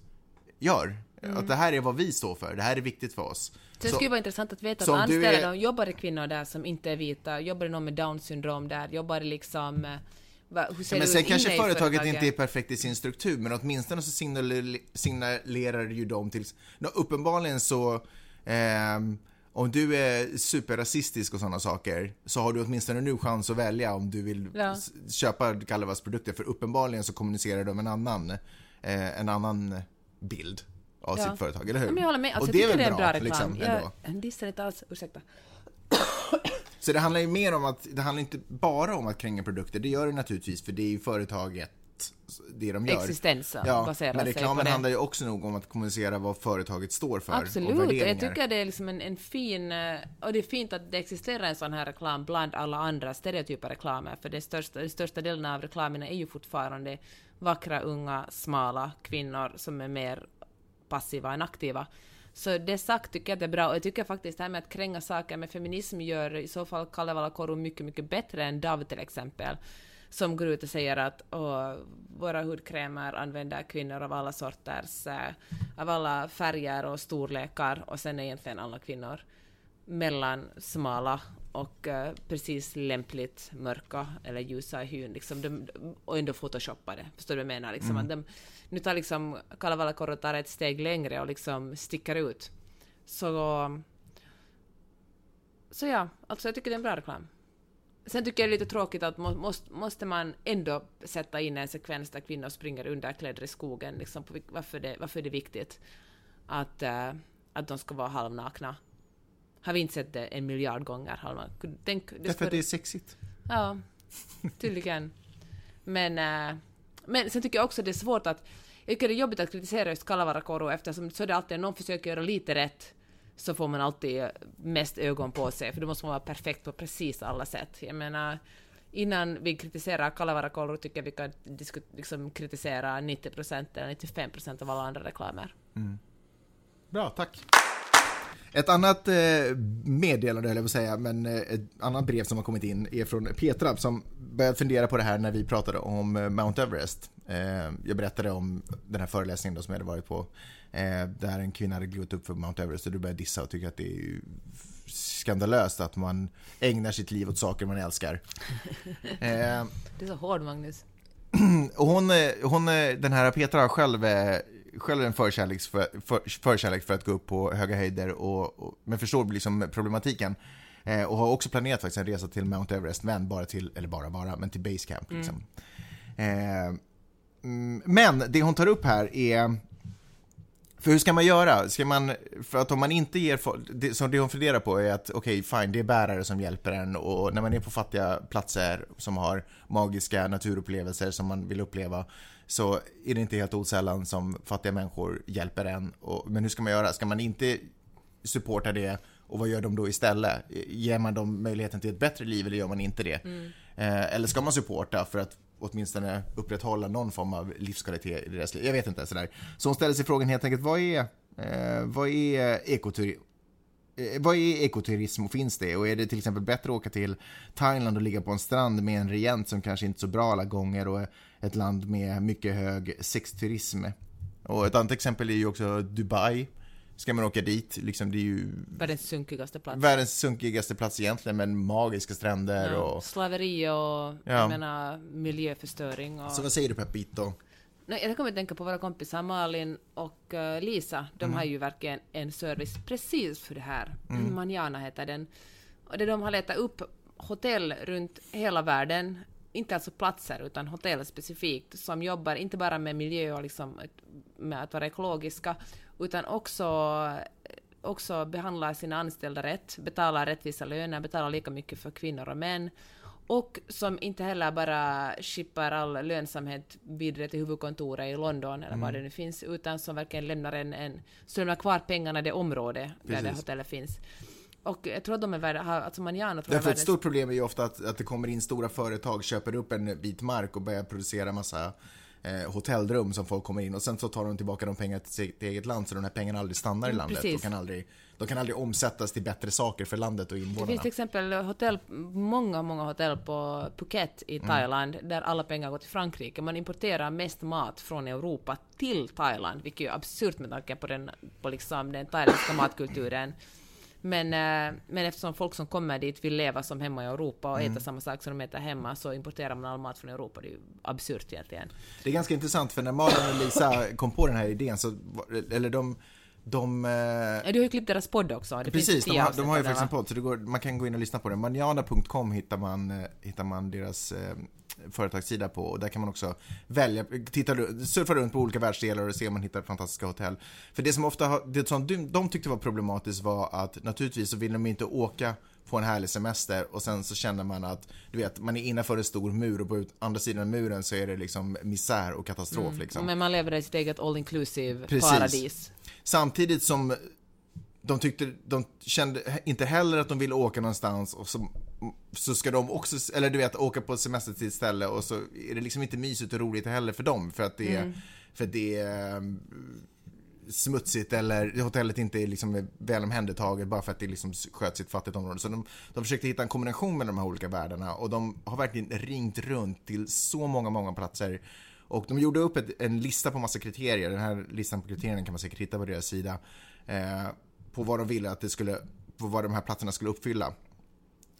gör. Mm. Att det här är vad vi står för, det här är viktigt för oss. Så det skulle vara intressant att veta att anställer är... jobbar det kvinnor där som inte är vita, jobbar det någon med down syndrom där, jobbar det liksom eh, Va, ja, men sen kanske företaget, företaget inte är perfekt i sin struktur, men åtminstone så signalerar ju de till... No, uppenbarligen så... Eh, om du är superrasistisk och sådana saker, så har du åtminstone nu chans att välja om du vill ja. köpa Galvas produkter, för uppenbarligen så kommunicerar de en annan, eh, en annan bild av ja. sitt företag, eller hur? men jag håller med. Alltså, och det är väl det är bra, bra reklam. Liksom, jag dissar inte alls, ursäkta. Så det handlar ju mer om att, det handlar inte bara om att kränga produkter, det gör det naturligtvis för det är ju företaget det de gör. Existensen Ja, baserar men reklamen handlar ju också nog om att kommunicera vad företaget står för Absolut, jag tycker det är liksom en, en fin... eh, Och det är fint att det existerar en sån här reklam bland alla andra stereotypa reklamer, för den största, den största delen av reklamerna är ju fortfarande vackra, unga, smala kvinnor som är mer passiva än aktiva. Så det sagt tycker jag att det är bra, och jag tycker faktiskt det här med att kränga saker med feminism gör i så fall Kalevala Koru mycket, mycket bättre än DAV till exempel. Som går ut och säger att Åh, våra hudkrämer använder kvinnor av alla sorters, äh, av alla färger och storlekar och sen är egentligen alla kvinnor mellan smala och eh, precis lämpligt mörka eller ljusa i hyn liksom, de, och ändå photoshoppade. Förstår du vad jag menar? Liksom, att de, nu tar liksom Kalevala tar ett steg längre och liksom sticker ut. Så, så ja, alltså jag tycker det är en bra reklam. Sen tycker jag det är lite tråkigt att må, måste, måste man ändå sätta in en sekvens där kvinnor springer underklädda i skogen. Liksom, på, varför, det, varför är det viktigt att, eh, att de ska vara halvnakna? Har vi inte sett det en miljard gånger? Tänk, det Därför att det är sexigt. Ja, tydligen. Men, äh, men sen tycker jag också det är svårt att... Jag tycker det är jobbigt att kritisera just Kalevala Koru eftersom så är det alltid när någon försöker göra lite rätt så får man alltid mest ögon på sig för då måste man vara perfekt på precis alla sätt. Jag menar, innan vi kritiserar Kalevala Koru tycker jag vi kan liksom kritisera 90% eller 95% av alla andra reklamer. Bra, tack. Ett annat eh, meddelande, höll jag säga, men eh, ett annat brev som har kommit in är från Petra som började fundera på det här när vi pratade om eh, Mount Everest. Jag berättade om den här föreläsningen då som jag hade varit på där en kvinna hade glivit upp för Mount Everest och du började dissa och tycka att det är skandalöst att man ägnar sitt liv åt saker man älskar. Det är så hård, Magnus. och hon, hon, den här Petra har själv, själv en förkärlek för, för, förkärlek för att gå upp på höga höjder, och, och, men förstår liksom problematiken. Eh, och har också planerat faktiskt en resa till Mount Everest, men bara till, eller bara bara, men till Base Camp liksom. Eh, mm, men det hon tar upp här är för hur ska man göra? Ska man, för att om man inte ger folk, det, så det hon funderar på är att okej, fine, det är bärare som hjälper en och när man är på fattiga platser som har magiska naturupplevelser som man vill uppleva så är det inte helt osällan som fattiga människor hjälper en. Och, men hur ska man göra? Ska man inte supporta det och vad gör de då istället? Ger man dem möjligheten till ett bättre liv eller gör man inte det? Eh, eller ska man supporta för att åtminstone upprätthålla någon form av livskvalitet i deras liv? Jag vet inte. Sådär. Så hon ställer sig frågan helt enkelt, vad är, eh, vad är ekoturism? Eh, vad är ekoturism och finns det? Och är det till exempel bättre att åka till Thailand och ligga på en strand med en regent som kanske inte är så bra alla gånger och ett land med mycket hög sexturism? Och ett annat exempel är ju också Dubai. Ska man åka dit, liksom det är ju Världens sunkigaste plats. världens sunkigaste plats egentligen, men magiska stränder Ja, och... Slaveri och jag menar, miljöförstöring. Och... Så vad säger du Pepito? Nej, jag kommer att tänka på våra kompisar Malin och eh, Lisa. De Mm. har ju verkligen en service precis för det här. Manjana heter den. Och det de har letat upp hotell runt hela världen, inte alltså platser utan hotell specifikt, som jobbar inte bara med miljö och liksom med att vara ekologiska, utan också också behandlar sina anställda rätt, betalar rättvisa löner, betalar lika mycket för kvinnor och män och som inte heller bara skippar all lönsamhet vidare till huvudkontoret i London eller vad det nu finns, utan som verkligen lämnar en, en så lämnar kvar pengarna i det område där det Precis. hotellet finns. Och jag tror att de är värda, alltså Manjana tror Därför är ett stort problem är ju ofta att, att det kommer in stora företag, köper upp en bit mark och börjar producera massa eh, hotellrum som folk kommer in och sen så tar de tillbaka de pengarna till sitt eget land så de här pengarna aldrig stannar i Mm, landet. precis. De kan, aldrig, de kan aldrig omsättas till bättre saker för landet och Det invånarna. finns till exempel hotell, många, många hotell på Phuket Mm. i Thailand, där alla pengar går till Frankrike. Man importerar mest mat från Europa till Thailand, vilket är absurt med tanke på den, på liksom den thailändska matkulturen. Men, eh, men eftersom folk som kommer dit vill leva som hemma i Europa och Mm. äta samma sak som de äter hemma så importerar man all mat från Europa. Det är ju absurt egentligen. Det är ganska intressant för när Malin och Lisa kom på den här idén så, eller de, de eh, Ja, Du har ju klippt deras podd också. Det Precis, de har, de har ju faktiskt en podd så går, man kan gå in och lyssna på den. Manjana.com hittar man, eh, hittar man deras företagssida på och där kan man också välja, titta, surfa runt på olika världsdelar och se om man hittar fantastiska hotell. För det som ofta har, det som de, tyckte var problematiskt var att naturligtvis så vill de inte åka på en härlig semester och sen så känner man att, du vet, man är innanför en stor mur och på andra sidan muren så är det liksom misär och katastrof liksom. Men man lever i sitt eget all inclusive Precis. paradis. Samtidigt som de tyckte, de kände inte heller att de ville åka någonstans och så, så ska de också, eller du vet, åka på semester till ett ställe och så är det liksom inte mysigt och roligt heller för dem för att det är, för det är um, smutsigt eller hotellet inte är liksom väl omhändertaget bara för att det liksom sköts i ett fattigt område. Så de, de försökte hitta en kombination med de här olika världarna och de har verkligen ringt runt till så många, många platser. Och de gjorde upp ett, en lista på massa kriterier. Den här listan på kriterierna kan man säkert hitta på deras sida. Eh, på vad de ville att det skulle, på vad de här platserna skulle uppfylla.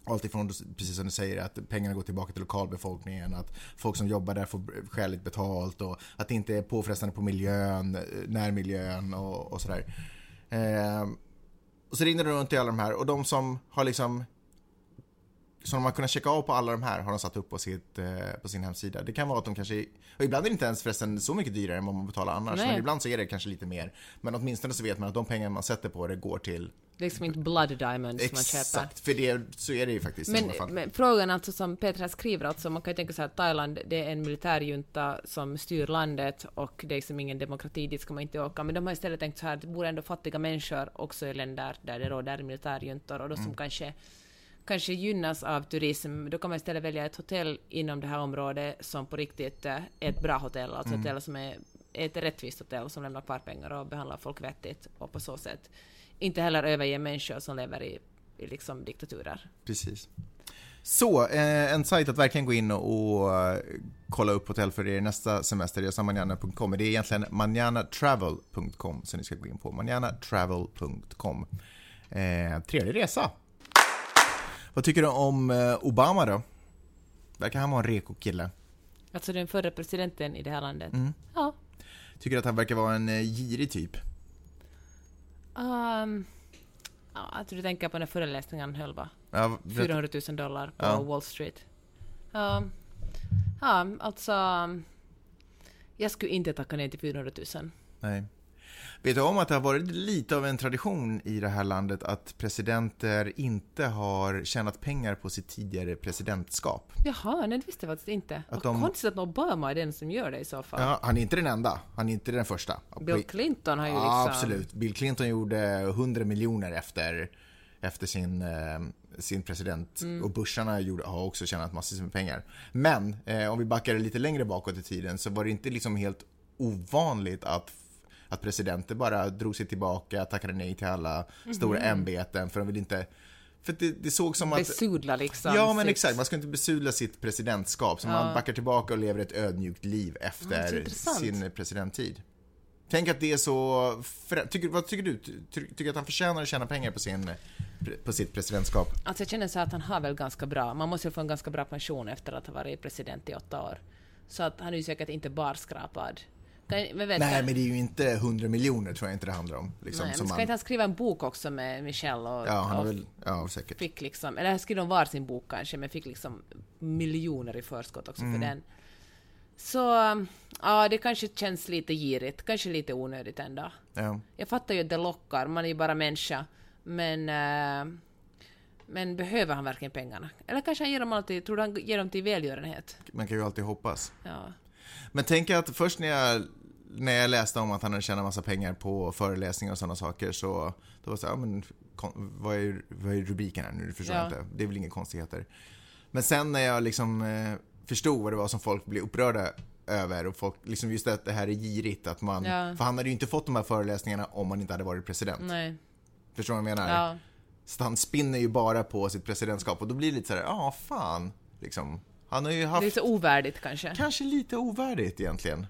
Allt ifrån, precis som du säger, att pengarna går tillbaka till lokalbefolkningen, att folk som jobbar där får skäligt betalt och att det inte är påfrestande på miljön, närmiljön och, och sådär. Eh, och så ringde de runt till alla de här och de som har liksom som har kunnat checka av på alla de här har de satt upp på, sitt, eh, på sin hemsida. Det kan vara att de kanske, och ibland är det inte ens förresten så mycket dyrare än vad man betalar annars, Nej. men ibland så är det kanske lite mer. Men åtminstone så vet man att de pengar man sätter på det går till Det är liksom inte blood diamonds man köper. Exakt, för det, så är det ju faktiskt Men, men frågan alltså som Petra skriver, alltså man kan ju tänka sig att Thailand det är en militärjunta som styr landet och det är liksom ingen demokrati, dit ska man inte åka. Men de har istället tänkt så här, det bor ändå fattiga människor också i länder där det råder militärjuntor och då som kanske kanske gynnas av turism, då kan man istället välja ett hotell inom det här området som på riktigt är ett bra hotell, alltså ett hotell som är är ett rättvist hotell som lämnar kvar pengar och behandlar folk vettigt och på så sätt inte heller överge människor som lever i, i liksom diktaturer. Precis. Så, eh, en sajt att verkligen gå in och, och eh, kolla upp hotell för er nästa semester, resamaniana.com. Det är egentligen mananatravel.com som ni ska gå in på. mananatravel.com. Eh, trevlig resa! Vad tycker du om eh, Obama då? Verkar han vara en reko kille? Alltså den förre presidenten i det här landet. Mm. Ja. Tycker du att han verkar vara en eh, girig typ? Um, ja, jag tror du tänker på den föreläsningen höll va? Ja, berätta. 400 000 dollar på Ja. Wall Street. Ja, ja, alltså... Jag skulle inte tacka nej till 400 000. Nej. Vet du om att det har varit lite av en tradition i det här landet att presidenter inte har tjänat pengar på sitt tidigare presidentskap? Jaha, nej det visste jag faktiskt inte. Att Vad de- konstigt att Obama är den som gör det i så fall. Ja, han är inte den enda. Han är inte den första. Bill Clinton har ju liksom... Ja, absolut. Bill Clinton gjorde 100 miljoner efter, efter sin, eh, sin president. Mm. Och Busharna gjorde, har också tjänat massor med pengar. Men eh, om vi backar lite längre bakåt i tiden så var det inte liksom helt ovanligt att att presidenter bara drog sig tillbaka, tackade nej till alla stora Mhm. ämbeten för de vill inte... För det, det såg som att... Besudla liksom. Ja, men sitt- exakt. Man ska inte besudla sitt presidentskap. Så man backar tillbaka och lever ett ödmjukt liv Ja, efter intressant. sin presidenttid. Tänk att det är så... Tycker, vad tycker du? Ty, tycker du att han förtjänar att tjäna pengar på, sin, på sitt presidentskap? Alltså jag känner så att han har väl ganska bra, man måste ju få en ganska bra pension efter att ha varit president i åtta år. Så att han är ju säkert inte barskrapad. Nej, men det är ju inte 100 miljoner tror jag inte det handlar om. Liksom, Nej, men ska man, inte han skriva en bok också med Michelle och, ja, han och väl... Ja, säkert. fick liksom, eller skrev de var sin bok kanske, men fick liksom miljoner i förskott också Mm. för den. Så, ja, det kanske känns lite girigt, kanske lite onödigt ändå. Ja. Jag fattar ju att det lockar, man är ju bara människa, men eh, men behöver han verkligen pengarna? Eller kanske han ger dem alltid, tror du han ger dem till välgörenhet? Man kan ju alltid hoppas. Ja. Men tänk att först när jag, när jag läste om att han hade tjänat massa pengar på föreläsningar och sådana saker så då var det så här, ja, men vad är, vad är rubriken här nu? Du förstår Ja. inte. Det är väl inga konstigheter. Men sen när jag liksom eh, förstod vad det var som folk blev upprörda över och folk, liksom just att det här är girigt att man, Ja. för han hade ju inte fått de här föreläsningarna om han inte hade varit president. Nej. Förstår du vad jag menar? Ja. Så han spinner ju bara på sitt presidentskap och då blir det lite så här, ja fan, liksom. Han har ju haft Det är så ovärdigt kanske. kanske lite ovärdigt egentligen.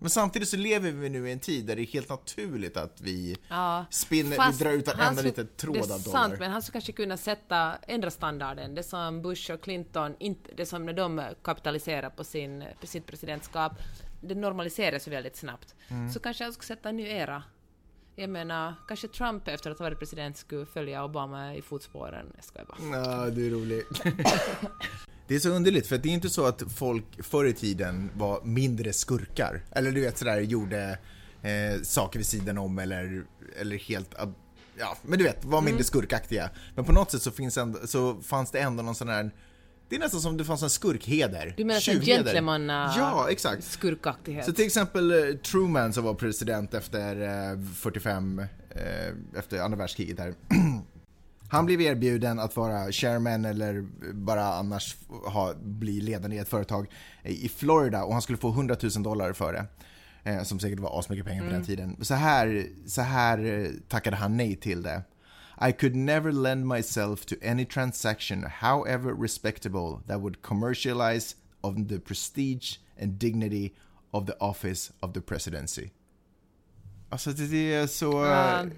Men samtidigt så lever vi nu i en tid där det är helt naturligt att vi Ja. spinner, vi drar ut varenda skulle- liten tråd Det av är dollar. sant, men han skulle kanske kunna sätta, ändra standarden. Det som Bush och Clinton, inte, det som när de kapitaliserar på, sin, på sitt presidentskap, det normaliseras ju väldigt snabbt. Mm. Så kanske han skulle sätta en ny era. Jag menar, kanske Trump efter att ha varit president skulle följa Obama i fotspåren. Jag skojar bara. Ja, det är roligt. Det är så underligt, för det är inte så att folk förr i tiden var mindre skurkar. Eller du vet sådär, gjorde eh, saker vid sidan om eller, eller helt, ja men du vet, var mindre Mm. skurkaktiga. Men på något sätt så, finns ändå, så fanns det ändå någon sån här, det är nästan som det fanns en skurkheder. Du menar som gentlemanna- Ja, exakt. Skurkaktighet. Så till exempel eh, Truman som var president efter eh, 45, eh, efter andra världskriget där. Han blev erbjuden att vara chairman eller bara annars ha, bli ledande i ett företag i Florida och han skulle få 100 000 dollar för det. Eh, som säkert var asmycket pengar på den tiden. Så här, så här eh, tackade han nej till det. I could never lend myself to any transaction, however respectable, that would commercialize of the prestige and dignity of the office of the presidency. Alltså det, är så... Jag-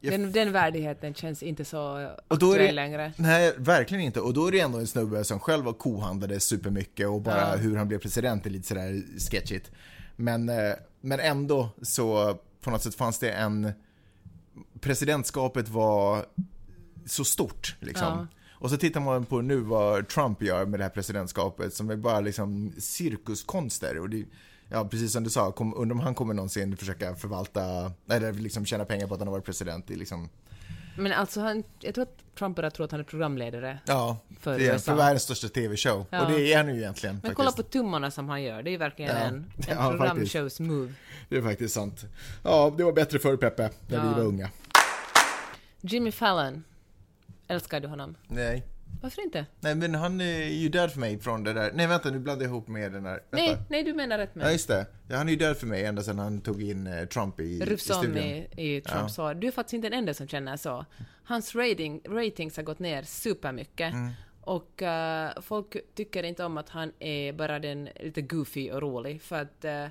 den, den värdigheten känns inte så aktuell det, längre. Nej, verkligen inte. Och då är det ändå en snubbe som själv var kohandlade supermycket och bara Ja. hur han blev president är lite sådär sketchigt. Men, eh, men ändå så på något sätt fanns det en... Presidentskapet var så stort liksom. Ja. Och så tittar man på nu vad Trump gör med det här presidentskapet som är bara liksom cirkuskonster. Och det, ja, precis som du sa, kom, undrar om han kommer någonsin försöka förvalta, eller liksom tjäna pengar på att han har varit president. Är liksom, Men alltså, han, jag tror att Trump börjar tro att han är programledare. Ja, För det är USA. för världens största TV-show. Ja. Och det är han ju egentligen Men faktiskt. kolla på tummarna som han gör, det är ju verkligen Ja. en, en Ja, programshows move. Det är faktiskt sant. Ja, det var bättre förr Peppe, när vi var unga. Jimmy Fallon, älskar du honom? Nej. Varför inte? Nej, men han är ju död för mig från det där. Nej, vänta, nu blandar jag ihop med den där. Vänta. Nej, nej, du menar rätt Ja, med. just det. Ja, han är ju död för mig ända sedan han tog in eh, Trump i, i studion. i, i Trumps hår. Du är faktiskt inte den enda som känner så. Hans rating, ratings har gått ner supermycket. Mm. Och eh, folk tycker inte om att han är bara den lite goofy och rolig. För att eh,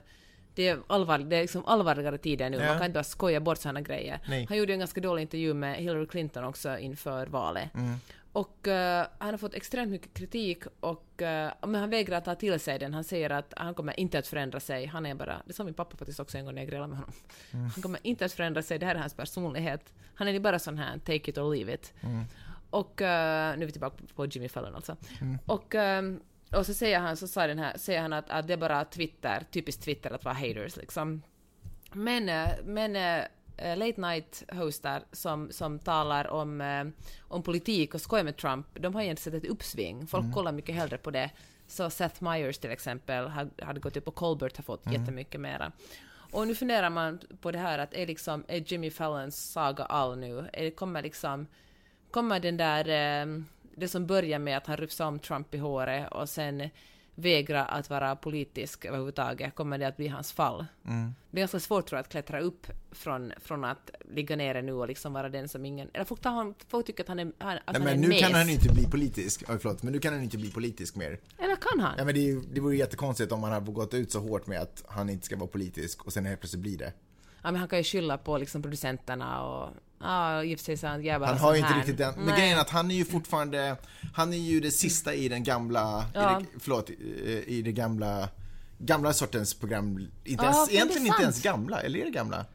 det är, allvar, det är liksom allvarligare tider nu. Ja. Man kan inte bara skoja bort sådana grejer. Nej. Han gjorde en ganska dålig intervju med Hillary Clinton också inför valet. Mm. Och eh, han har fått extremt mycket kritik och eh, men han vägrar ta till sig den. Han säger att han kommer inte att förändra sig. Han är bara, det sa min pappa faktiskt också en gång när jag grillade med honom. Han kommer inte att förändra sig, det här är hans personlighet. Han är ju bara sån här, take it or leave it. Och eh, nu är vi tillbaka på Jimmy Fallon alltså. Och, eh, och så säger han, så sa den här, säger han att, att det är bara Twitter, typiskt Twitter att vara haters liksom. Men, men late night hostar som, som talar om, eh, om politik och skojar med Trump, de har egentligen sett ett uppsving. Folk kollar mycket hellre på det. Så Seth Meyers till exempel hade, hade gått upp och Colbert har fått jättemycket mera. Och nu funderar man på det här att är, liksom, är Jimmy Fallons saga all nu? Är det, kommer liksom, kommer den där, eh, det som börjar med att han rufsar om Trump i håret och sen vägra att vara politisk överhuvudtaget, kommer det att bli hans fall? Det är ganska svårt tror jag att klättra upp från, från att ligga nere nu och liksom vara den som ingen... Eller folk, tar honom, folk tycker att han är, att Nej, han men är nu mes. kan han inte bli politisk. Oj, förlåt, men nu kan han inte bli politisk mer. Eller kan han? Ja, men det, det vore jättekonstigt om han hade gått ut så hårt med att han inte ska vara politisk och sen helt plötsligt blir det. Ja, men han kan ju skylla på liksom producenterna och... Ja, i och för sig så han jävla Han sån har ju inte här. riktigt den, men Nej. grejen är att han är ju fortfarande, han är ju det sista i den gamla, Ja. i det, förlåt, i i det gamla, gamla sortens program, inte ens, egentligen inte ens gamla, eller är det gamla?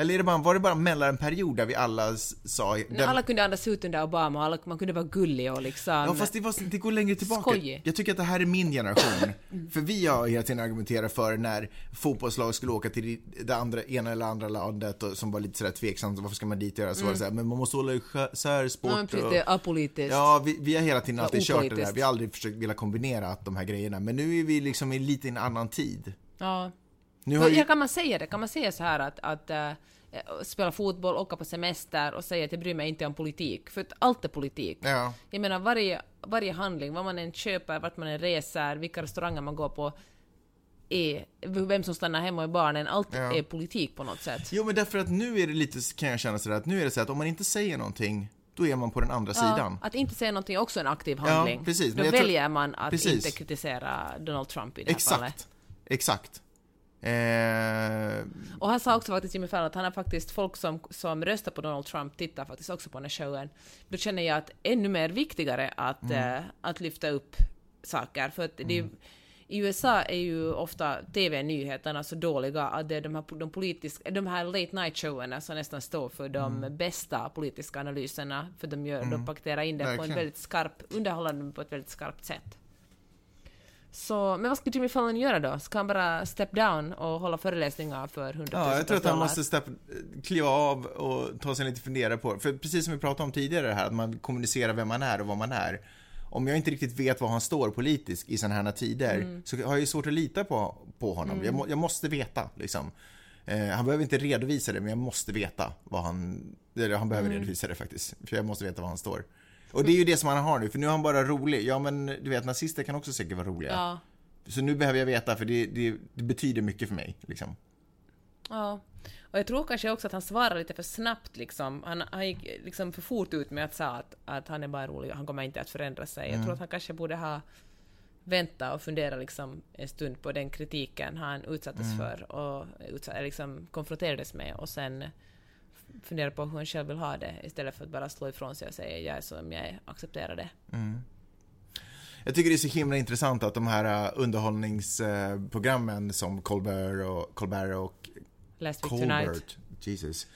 Eller är det bara, var det bara mellan en period där vi alla sa... Den, Alla kunde andas ut under Obama alla, man kunde vara gullig och liksom... Ja fast det, var, det går längre tillbaka. Skojig. Jag tycker att det här är min generation. För vi har hela tiden argumenterat för när fotbollslag skulle åka till det andra, ena eller andra landet och, som var lite sådär tveksamt, varför ska man dit göra? Så var det såhär, men man måste hålla isär sport Mm. Ja, men precis, och... det är apolitiskt. Ja, vi, vi har hela tiden alltid kört det där. Vi har aldrig försökt vilja kombinera de här grejerna. Men nu är vi liksom i lite en annan tid. Ja. Nu har Ja, kan man säga det? Kan man säga så här att, att äh, spela fotboll, åka på semester och säga att jag bryr mig inte om politik? För att allt är politik. Ja. Jag menar varje, varje handling, vad man än köper, vart man än reser, vilka restauranger man går på, är, vem som stannar hemma med barnen, allt Ja. är politik på något sätt. Jo, men därför att nu är det lite, kan jag känna sådär, att nu är det så att om man inte säger någonting, då är man på den andra sidan. Att inte säga någonting är också en aktiv Ja, handling. precis. Då jag tror- väljer man att Precis. inte kritisera Donald Trump i det här fallet. Exakt. Eh, Och han sa också faktiskt Jimmy Fallon att han har faktiskt folk som, som röstar på Donald Trump tittar faktiskt också på den här showen. Då känner jag att ännu mer viktigare att, Mm. eh, att lyfta upp saker. För att det är, i USA är ju ofta TV-nyheterna så dåliga att det är de här, de politiska, de här late night showerna som nästan står för de Mm. bästa politiska analyserna, för de, gör, de paketerar in det på en väldigt skarp, underhåller dem på ett väldigt skarpt sätt. Så, men vad ska Jimmy Fallon göra då? Ska han bara step down och hålla föreläsningar för hundratusentals Ja, jag tror att han måste stepp, kliva av och ta sig lite fundera på För precis som vi pratade om tidigare här, att man kommunicerar vem man är och vad man är. Om jag inte riktigt vet var han står politiskt i sådana här tider, Mm. så har jag ju svårt att lita på, på honom. Jag, må, jag måste veta, liksom. Eh, han behöver inte redovisa det, men jag måste veta vad han... Eller han behöver Mm. redovisa det faktiskt, för jag måste veta var han står. Och det är ju det som han har nu, för nu är han bara rolig. Ja, men du vet, nazister kan också säkert vara roliga. Ja. Så nu behöver jag veta, för det, det, det betyder mycket för mig. Liksom. Ja. Och jag tror kanske också att han svarar lite för snabbt liksom. Han, han gick liksom för fort ut med att säga att, att han är bara rolig och han kommer inte att förändra sig. Mm. Jag tror att han kanske borde ha väntat och funderat liksom en stund på den kritiken han utsattes Mm. för och utsatt, liksom konfronterades med och sen fundera på hur han själv vill ha det istället för att bara slå ifrån sig och säga jag är som jag är, acceptera det. Jag tycker det är så himla intressant att de här uh, underhållningsprogrammen som Colbert och, Colbert och Last week tonight. Colbert, Jesus.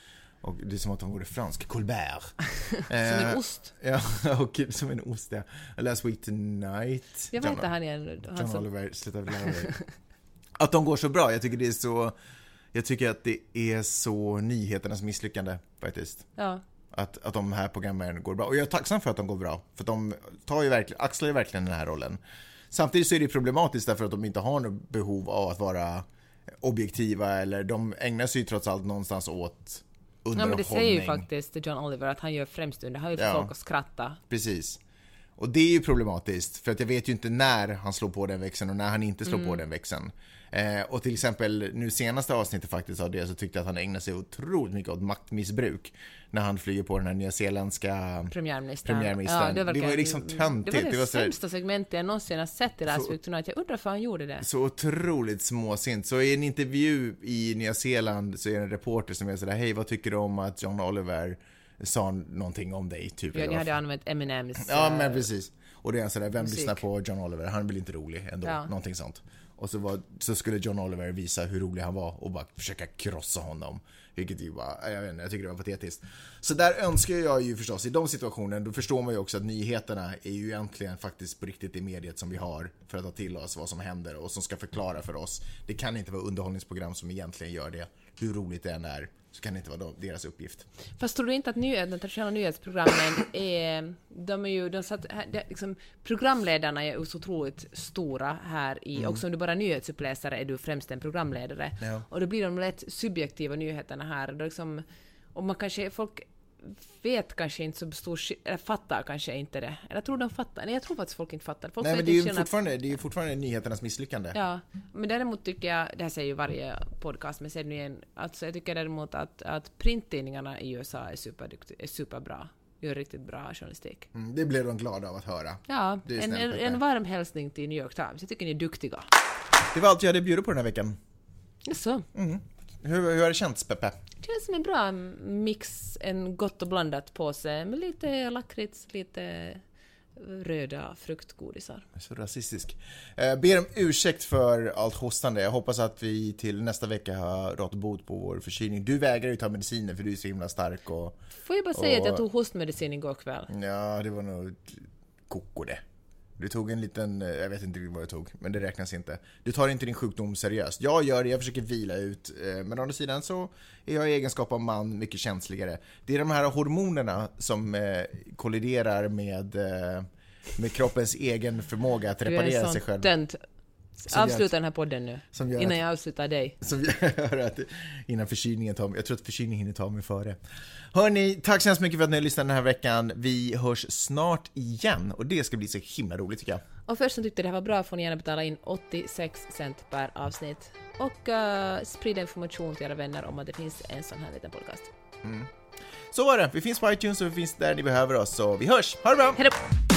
Och det är som att de vore fransk. Colbert. Som en Eh, ost. Ja, och som en ost ja. Last week tonight. Jag vet inte han igen. Han John som, Oliver, sluta lära dig. Att de går så bra, jag tycker det är så... Jag tycker att det är så nyheternas misslyckande faktiskt. ja. Att, att de här programmen går bra. Och jag är tacksam för att de går bra. För de tar ju verkligen, axlar ju verkligen den här rollen. Samtidigt så är det problematiskt därför att de inte har något behov av att vara objektiva eller de ägnar sig ju trots allt någonstans åt ja, underhållning. men det säger ju faktiskt John Oliver att han gör främst under, han få Ja. folk att skratta. Precis. Och det är ju problematiskt, för att jag vet ju inte när han slår på den växeln och när han inte slår Mm. på den växeln. Eh, och till exempel nu senaste avsnittet faktiskt av det så tyckte jag att han ägnade sig otroligt mycket åt maktmissbruk. När han flyger på den här nyzeeländska Premiärministern. Premiärministern. Det var ju liksom töntigt. Det var det, Det var så- sämsta segmentet jag någonsin har sett i Week Tonight. Jag undrar varför han gjorde det. Så otroligt småsint. Så i en intervju i Nya Zeeland så är det en reporter som är sådär, hej vad tycker du om att John Oliver sa någonting om dig? Typ, Ja, ni hade använt Eminems... Ja, eh, men precis. Och det är sådär, vem musik. lyssnar på John Oliver? Han väl inte rolig ändå? Ja. Någonting sånt. Och så, var, så skulle John Oliver visa hur rolig han var och bara försöka krossa honom. Vilket ju bara, jag vet inte, jag tycker det var patetiskt. Så där önskar jag ju förstås, i de situationerna, då förstår man ju också att nyheterna är ju egentligen faktiskt på riktigt det mediet som vi har för att ta till oss vad som händer och som ska förklara för oss. Det kan inte vara underhållningsprogram som egentligen gör det. Hur roligt det än är, så kan det inte vara deras uppgift. Fast tror du inte att nyhet, de traditionella nyhetsprogrammen är... De är ju... De satt, liksom, programledarna är så otroligt stora här i... Också om du bara är nyhetsuppläsare är du främst en programledare. Ja. Och då blir de lätt subjektiva nyheterna här. Då liksom, och man kanske... Folk vet kanske inte så stor eller fattar kanske inte det. Eller tror de fattar? Nej, jag tror faktiskt folk inte fattar. Folk Nej men det är ju fortfarande, det är ju fortfarande nyheternas misslyckande. Ja, men däremot tycker jag, det här säger ju varje podcast, men säger nu igen, alltså jag tycker däremot att, att printtidningarna i USA är, superduktiga, är superbra. Gör riktigt bra journalistik. Mm, det blev de glada av att höra. Ja, en, en, en varm hälsning till New York Times. Jag tycker ni är duktiga. Det var allt jag hade att bjuda på den här veckan. Så. Hur, hur har det känts Peppe? Det känns som en bra mix, en gott och blandat påse med lite lakrits, lite röda fruktgodisar. Så rasistisk. Eh, ber om ursäkt för allt hostande. Jag hoppas att vi till nästa vecka har rått bot på vår förkylning. Du vägrar ju ta mediciner för du är så himla stark och... Får jag bara säga att jag tog hostmedicin igår kväll. Ja, det var nog koko det. Du tog en liten, eh, jag vet inte vad du tog, men det räknas inte. Du tar inte din sjukdom seriöst. Jag gör det, jag försöker vila ut. eh, Men å andra sidan så är jag i egenskap av man mycket känsligare. Det är de här hormonerna som eh, kolliderar med, med kroppens egen förmåga att Du är reparera en sig sån själv. tönt. Som gör Avsluta den här podden nu. Innan att- jag avslutar dig. Som gör att innan förkylningen tar mig, jag tror att förkylningen hinner ta mig före. Hörni, tack så hemskt mycket för att ni har lyssnat den här veckan. Vi hörs snart igen och det ska bli så himla roligt tycker jag. Och för som tyckte det här var bra får ni gärna betala in 86 cent per avsnitt. Och uh, sprida information till era vänner om att det finns en sån här liten podcast. Så var det, vi finns på iTunes och vi finns där ni behöver oss, så vi hörs! Ha det bra! Hej då!